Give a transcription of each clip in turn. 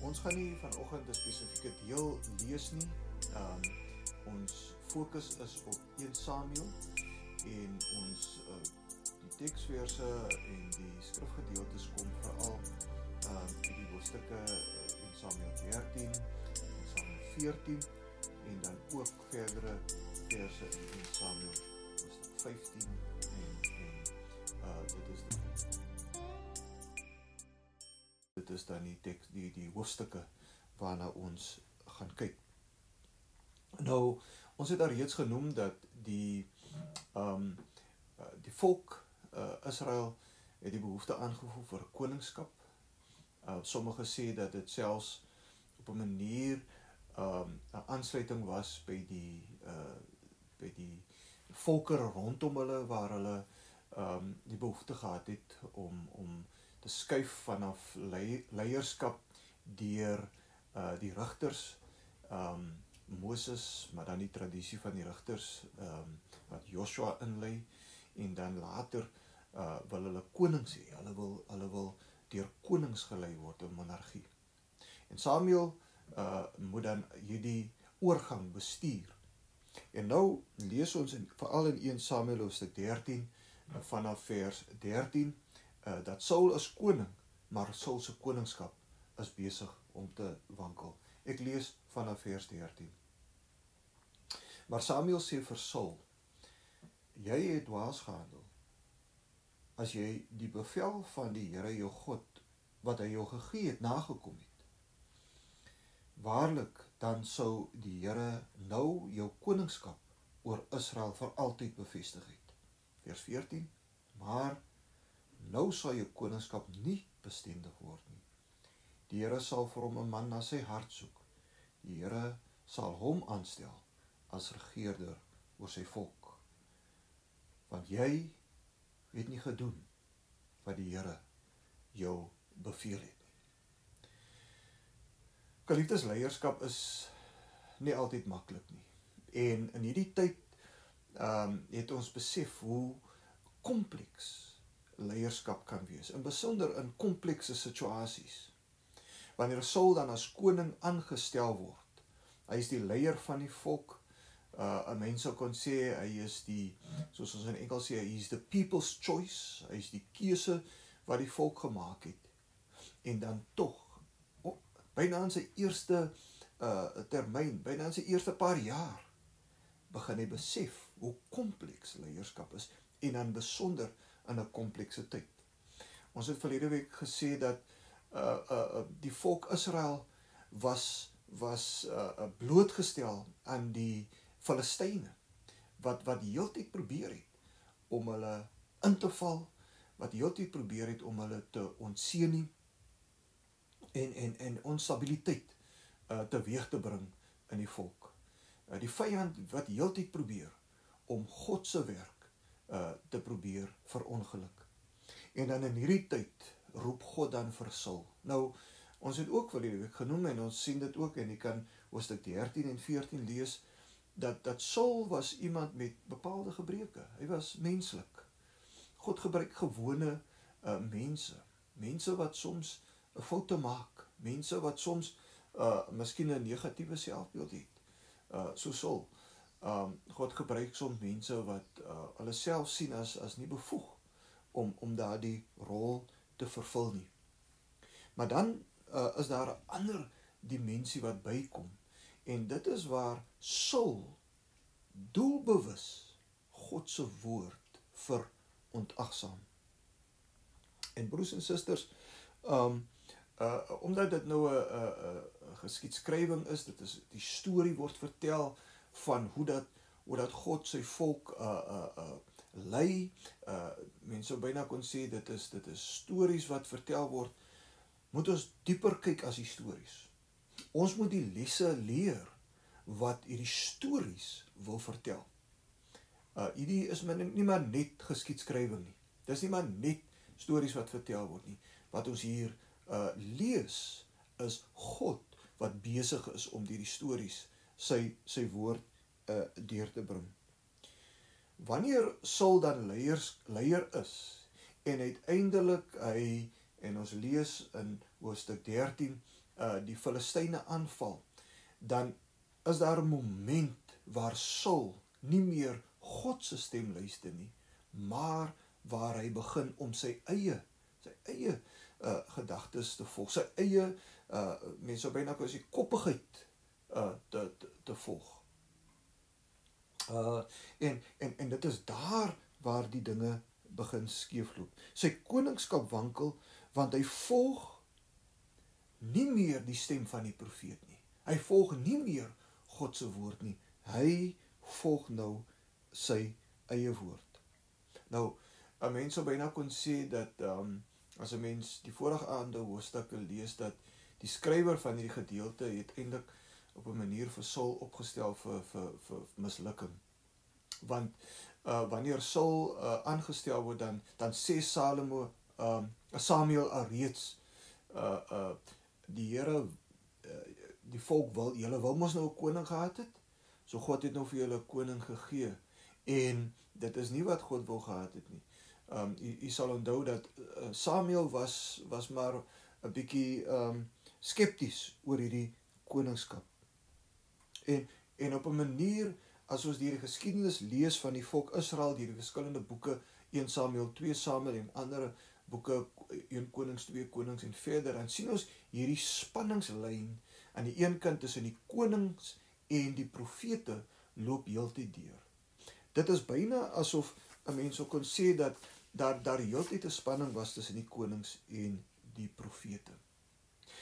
ons gaan nie vanoggend 'n spesifieke deel lees nie. Ehm um, ons fokus is op 1 Samuel en ons uh, die teksverse en die skrifgedeeltes kom veral ehm um, in die hoofstukke uh, in Samuel 13 en Samuel 14 en dan ook verdere verse in Samuel hoofstuk 15 en en uh dit is is dan die teks die die hoofstukke waarna ons gaan kyk. Nou, ons het al reeds genoem dat die ehm um, die volk uh, Israel het die behoefte aangevoel vir koningskap. Uh sommige sê dat dit selfs op 'n manier ehm um, 'n aansluiting was by die uh by die volke rondom hulle waar hulle ehm um, die behoefte gehad het om om te skuif vanaf leierskap deur uh die rigters um Moses maar dan die tradisie van die rigters um wat Joshua inlei en dan later uh wil hulle konings hê. Hulle wil hulle wil deur konings gelei word in monargie. En Samuel uh moet dan hierdie oorgang bestuur. En nou lees ons in veral in 1 Samuel hoofstuk 13 vanaf vers 13 uh, dat Saul is koning, maar Saul se koningskap is besig om te wankel. Ek lees vanaf vers 13. Maar Samuel sê vir Saul: Jy het dwaas gehandel. As jy die bevel van die Here jou God wat hy jou gegee het nagekom het. Waarlik dan sou die Here nou jou koningskap oor Israel vir altyd bevestig het. Vers 14. Maar nou sal jou koningskap nie bestendig word nie. Die Here sal vir hom 'n man na sy hart soek. Die Here sal hom aanstel as regerder oor sy volk. Want jy het nie gedoen wat die Here jou beveel het nie. Geliefdes leierskap is nie altyd maklik nie. En in hierdie tyd ehm um, het ons besef hoe kompleks leierskap kan wees, in besonder in komplekse situasies. Wanneer Saul dan as koning aangestel word, hy is die leier van die volk. Uh 'n mens sou kon sê hy is die soos ons in Engels sê, he is the people's choice, hy is die keuse wat die volk gemaak het. En dan tog oh, byna in sy eerste uh termyn, byna in sy eerste paar jaar begin hy besef hoe kompleks leierskap is en dan besonder in 'n komplekse tyd. Ons het verlede week gesê dat uh uh die volk Israel was was uh blootgestel aan die Filistyne wat wat heeltyd probeer het om hulle in te val, wat heeltyd probeer het om hulle te ontseën en en en onstabiliteit uh teweeg te bring in die volk. Uh die vyand wat heeltyd probeer om God se werk uh te probeer verongeluk. En dan in hierdie tyd roep God dan vir Saul. Nou ons het ook vir die week genoem en ons sien dit ook en jy kan hoofstuk 13 en 14 lees dat dat Saul was iemand met bepaalde gebreke. Hy was menslik. God gebruik gewone uh mense, mense wat soms 'n foute maak, mense wat soms uh miskien 'n negatiewe selfbeeld het. Uh so Saul. Um God gebruik soms mense wat uh, hulle self sien as as nie bevoeg om om daardie rol te vervul nie. Maar dan uh, is daar 'n ander dimensie wat bykom en dit is waar Saul doelbewus God se woord vir ontagsaam. En broers en susters, um uh omdat dit nou 'n 'n geskiedskrywing is, dit is die storie word vertel van hoe dat hoe dat God sy volk uh uh uh lei. Uh mense sou byna kon sê dit is dit is stories wat vertel word. Moet ons dieper kyk as die stories. Ons moet die lesse leer wat hierdie stories wil vertel. Uh hierdie is nie maar net geskiedskrywing nie. Dis nie maar net stories wat vertel word nie. Wat ons hier uh lees is God wat besig is om hierdie stories sy sy woord uh deur te bring. Wanneer Saul dan leiers leier is en uiteindelik hy en ons lees in hoofstuk 13 uh die Filistyne aanval, dan is daar 'n moment waar Saul nie meer God se stem luister nie, maar waar hy begin om sy eie sy eie uh gedagtes te volg, sy eie uh mense sou byna kon sê koppigheid uh te te, te volg. Uh en en en dit is daar waar die dinge begin skeefloop. Sy koningskap wankel want hy volg nie meer die stem van die profeet nie. Hy volg nie meer God se woord nie. Hy volg nou sy eie woord. Nou, 'n mens sou byna kon sê dat ehm um, as 'n mens die vorige aande hoofstukke lees dat die skrywer van hierdie gedeelte het eintlik op 'n manier vir Saul opgestel vir vir vir mislukking. Want uh wanneer Saul uh aangestel word dan dan sê Salomo ehm uh, Samuel alreeds uh uh die Here uh, die volk wil julle wil mos nou 'n koning gehad het. So God het nou vir julle 'n koning gegee en dit is nie wat God wil gehad het nie. Um, u, u sal onthou dat uh, Samuel was was maar 'n bietjie um, skepties oor hierdie koningskap. En en op 'n manier as ons die geskiedenis lees van die volk Israel, die verskillende boeke 1 Samuel, 2 Samuel en ander boeke 1 Konings, 2 Konings en verder, dan sien ons hierdie spanningslyn aan die een kant tussen die konings en die profete loop heeltyd deur. Dit is byna asof 'n mens sou kon sê dat daar daar heeltyd 'n spanning was tussen die konings en die profete.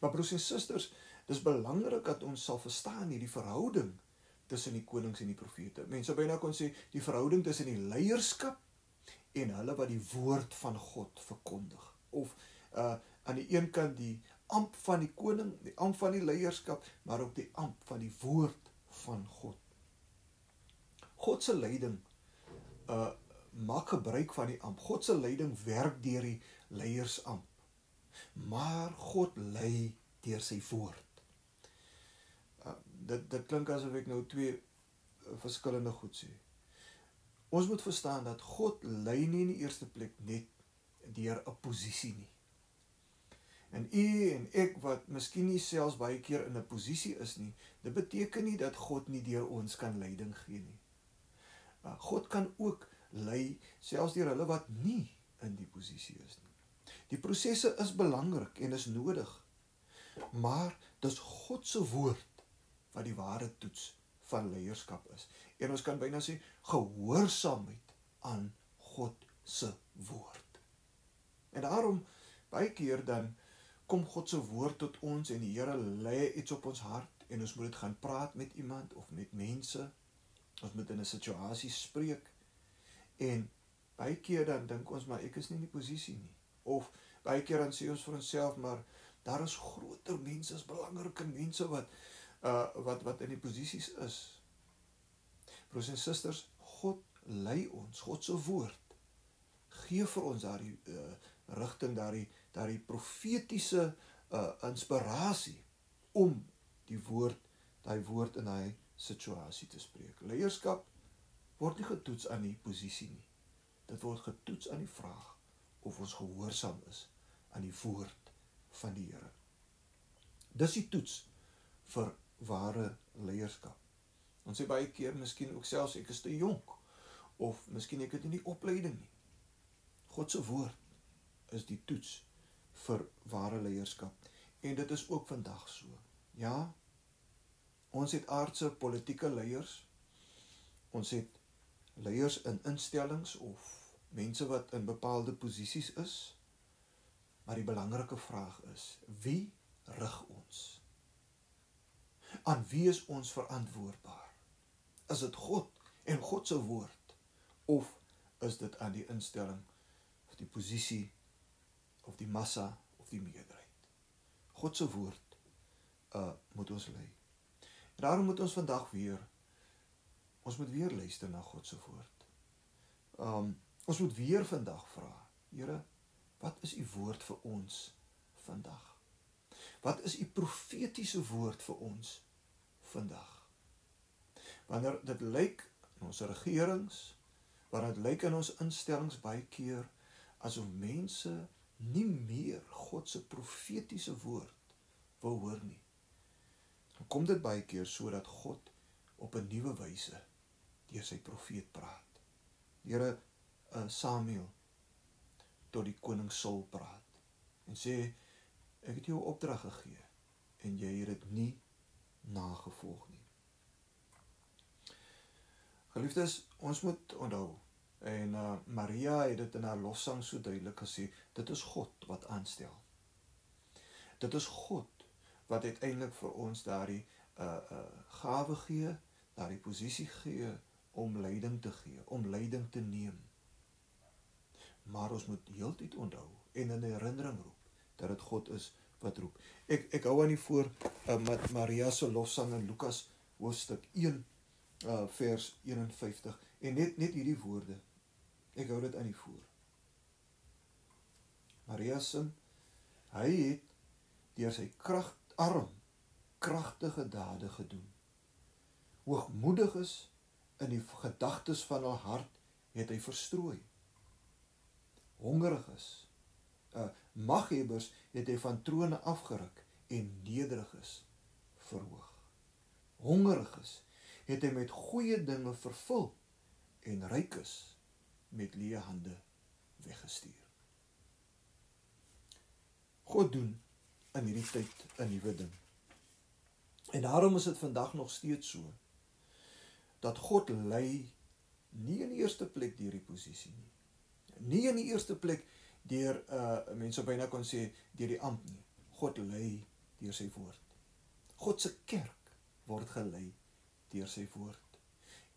Maar broers en susters, dis belangrik dat ons sal verstaan hierdie verhouding tussen die konings en die profete. Mense byna kon sê die verhouding tussen die leierskap en hulle wat die woord van God verkondig of uh aan die een kant die amp van die koning, die amp van die leierskap, maar ook die amp van die woord van God. God se leiding uh maak gebruik van die amp. God se leiding werk deur die leiersamp. Maar God lei deur sy woord. Dit dit klink asof ek nou twee uh, verskillende goed sê. Ons moet verstaan dat God lei nie in die eerste plek net deur 'n posisie nie. En u en ek wat miskien nie selfs baie keer in 'n posisie is nie, dit beteken nie dat God nie deur ons kan leiding gee nie. Uh, God kan ook lei selfs deur hulle wat nie in die posisie is nie. Die prosesse is belangrik en is nodig. Maar dis God se woord wat die ware toets van leierskap is en ons kan byna sê gehoorsaamheid aan God se woord. En daarom baie keer dan kom God se woord tot ons en die Here lê iets op ons hart en ons moet dit gaan praat met iemand of met mense. Ons moet in 'n situasie spreek. En baie keer dan dink ons maar ek is nie in die posisie nie. Of baie keer dan sê ons vir onsself maar daar is groter mense, is belangriker mense wat uh wat wat in die posisies is Broers en susters, God lei ons, God se woord gee vir ons daardie uh, rigting, daardie daardie profetiese uh, inspirasie om die woord, daai woord in daai situasie te spreek. Leierskap word nie getoets aan die posisie nie. Dit word getoets aan die vraag of ons gehoorsaam is aan die woord van die Here. Dis die toets vir ware leierskap. Ons sê baie keer miskien ook selfs ek is te jonk of miskien ek het nie die opleiding nie. God se woord is die toets vir ware leierskap en dit is ook vandag so. Ja. Ons het aardse politieke leiers. Ons het leiers in instellings of mense wat in bepaalde posisies is. Maar die belangrike vraag is: wie rig ons? Aan wie is ons verantwoordbaar? Is dit God en God se woord of is dit aan die instelling of die posisie of die massa of die meerderheid? God se woord uh moet ons lei. En daarom moet ons vandag weer ons moet weer luister na God se woord. Um ons moet weer vandag vra. Here, wat is u woord vir ons vandag? Wat is u profetiese woord vir ons vandag? wanneer dit lyk in ons regerings, wanneer dit lyk in ons instellings baie keer asof mense nie meer God se profetiese woord wil hoor nie. Dan kom dit baie keer sodat God op 'n nuwe wyse deur sy profeet praat. Here uh, Samuel tot die koning Saul praat en sê ek het jou opdrag gegee en jy het dit nie nagevolg nie. Geliefdes, ons moet onthou en uh, Maria het dit in haar lofsang so duidelik gesê, dit is God wat aanstel. Dit is God wat uiteindelik vir ons daardie uh uh gawe gee, daardie posisie gee om leiding te gee, om leiding te neem. Maar ons moet heeltyd onthou en in herinnering roep dat dit God is wat roep. Ek ek hou aan die voor uh, met Maria se lofsang in Lukas hoofstuk 1 uh vers 51 en net net hierdie woorde. Ek hou dit aan die voor. Maria sing hy het deur sy krag arm kragtige dade gedoen. Hoogmoedig is in die gedagtes van haar hart het hy verstrooi. Hongerig is. Uh maghebbers het hy van trone afgeruk en nederig is verhoog. Hongerig is het hy met goeie dinge vervul en ryk is met leë hande weggestuur. God doen in hierdie tyd 'n nuwe ding. En daarom is dit vandag nog steeds so dat God lei nie in die eerste plek deur die posisie nie. Nie in die eerste plek deur uh mense byna kon sê deur die ampt nie. God lei deur sy woord. God se kerk word gelei deur sy woord.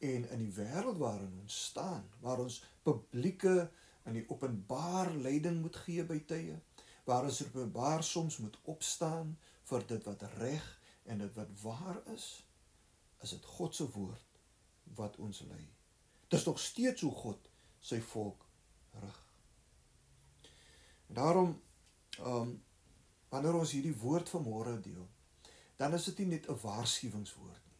En in die wêreld waarin ons staan, waar ons publieke in die openbaar leiding moet gee by tye, waar ons openbaar soms moet opstaan vir dit wat reg en dit wat waar is, is dit God se woord wat ons lei. Dis nog steeds hoe God sy volk rig. Daarom ehm um, wanneer ons hierdie woord vanmôre deel, dan is dit nie net 'n waarskuwingswoord nie.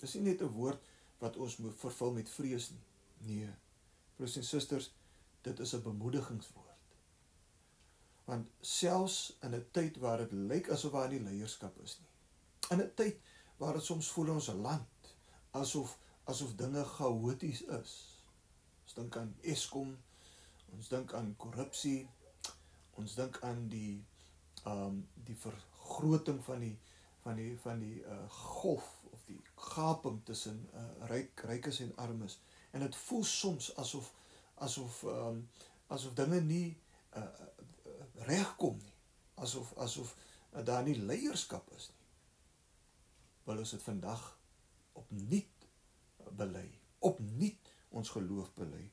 Dis nie net 'n woord wat ons moet vervul met vrees nie. Nee. Broers en susters, dit is 'n bemoedigingswoord want selfs in 'n tyd waar dit lyk asof daar nie leierskap is nie in 'n tyd waar dit soms voel ons land asof asof dinge chaoties is ons dink aan Eskom ons dink aan korrupsie ons dink aan die ehm um, die vergroting van die van die van die uh, golf of die gaping tussen uh, ryk rykes en armes en dit voel soms asof asof ehm um, asof dinge nie uh, regkom nie. Asof asof daar nie leierskap is nie. Wil ons dit vandag opnuut bely. Opnuut ons geloof bely.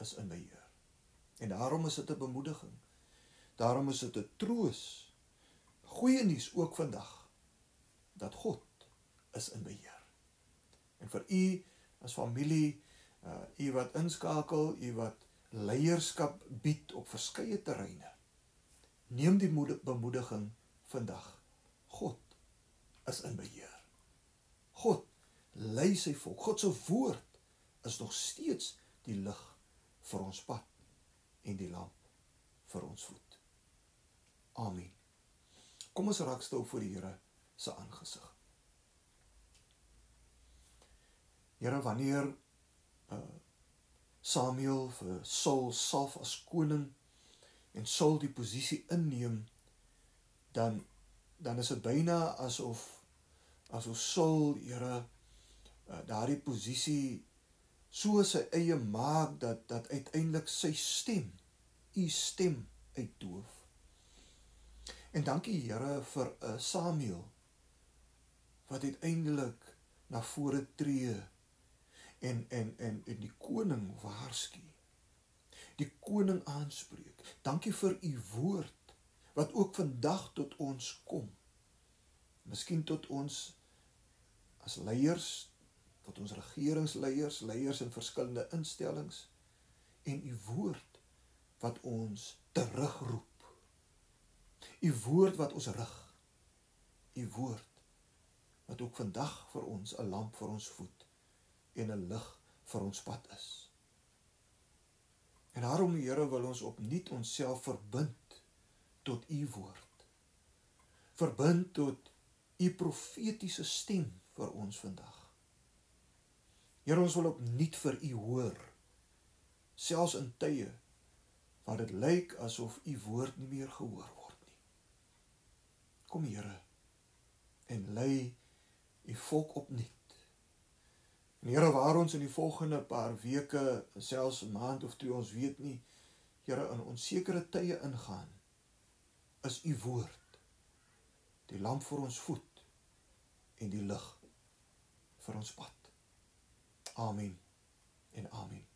Is in beheer. En daarom is dit 'n bemoediging. Daarom is dit 'n troos. Goeie nuus ook vandag dat God is in beheer. En vir u as familie, uh u wat inskakel, u wat leierskap bied op verskeie terreine. Neem die bemoediging vandag. God is in beheer. God lei sy volk. God se woord is nog steeds die lig vir ons pad en die lamp vir ons voet. Amen. Kom ons raak stil voor die Here se aangesig. Here, wanneer uh Samuel vir Saul salf as koning en Saul die posisie inneem dan dan is dit byna asof asof Saul Here uh, daardie posisie so sy eie maak dat dat uiteindelik sy stem u stem uitdoof. En dankie Here vir uh, Samuel wat uiteindelik na vore tree en en en en die koning waarsku. Die koning aanspreek. Dankie vir u woord wat ook vandag tot ons kom. Miskien tot ons as leiers, tot ons regeringsleiers, leiers in verskillende instellings en u woord wat ons terugroep. U woord wat ons rig. U woord wat ook vandag vir ons 'n lamp vir ons voet en 'n lig vir ons pad is. En daarom Here wil ons opnuut onsself verbind tot u woord. verbind tot u profetiese stem vir ons vandag. Here ons wil opnuut vir u hoor selfs in tye waar dit lyk asof u woord nie meer gehoor word nie. Kom Here en lei u volk opnuut. En Here waar ons in die volgende paar weke, selfs 'n maand of twee ons weet nie, Here in onsekere tye ingaan, is u woord die lamp vir ons voet en die lig vir ons pad. Amen. En amen.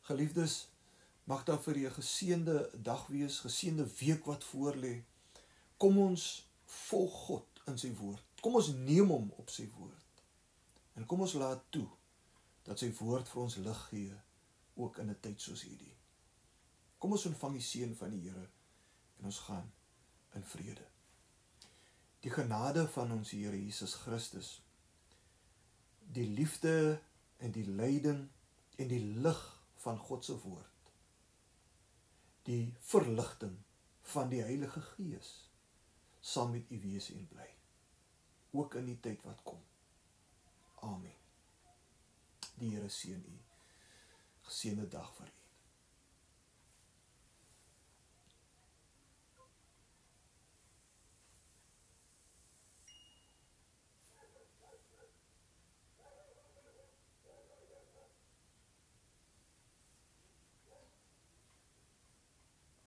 Geliefdes, mag daar vir julle 'n geseënde dag wees, geseënde week wat voorlê. Kom ons volg God in sy woord. Kom ons neem hom op sy woord. En kom ons laat toe dat sy woord vir ons lig gee ook in 'n tyd soos hierdie. Kom ons ontvang die seën van die Here en ons gaan in vrede. Die genade van ons Here Jesus Christus die liefde en die lyding en die lig van God se woord. Die verligting van die Heilige Gees saam met u wees en bly. Ook in die tyd wat kom. Amen. Die Here seën u. Geseënde dag vir u.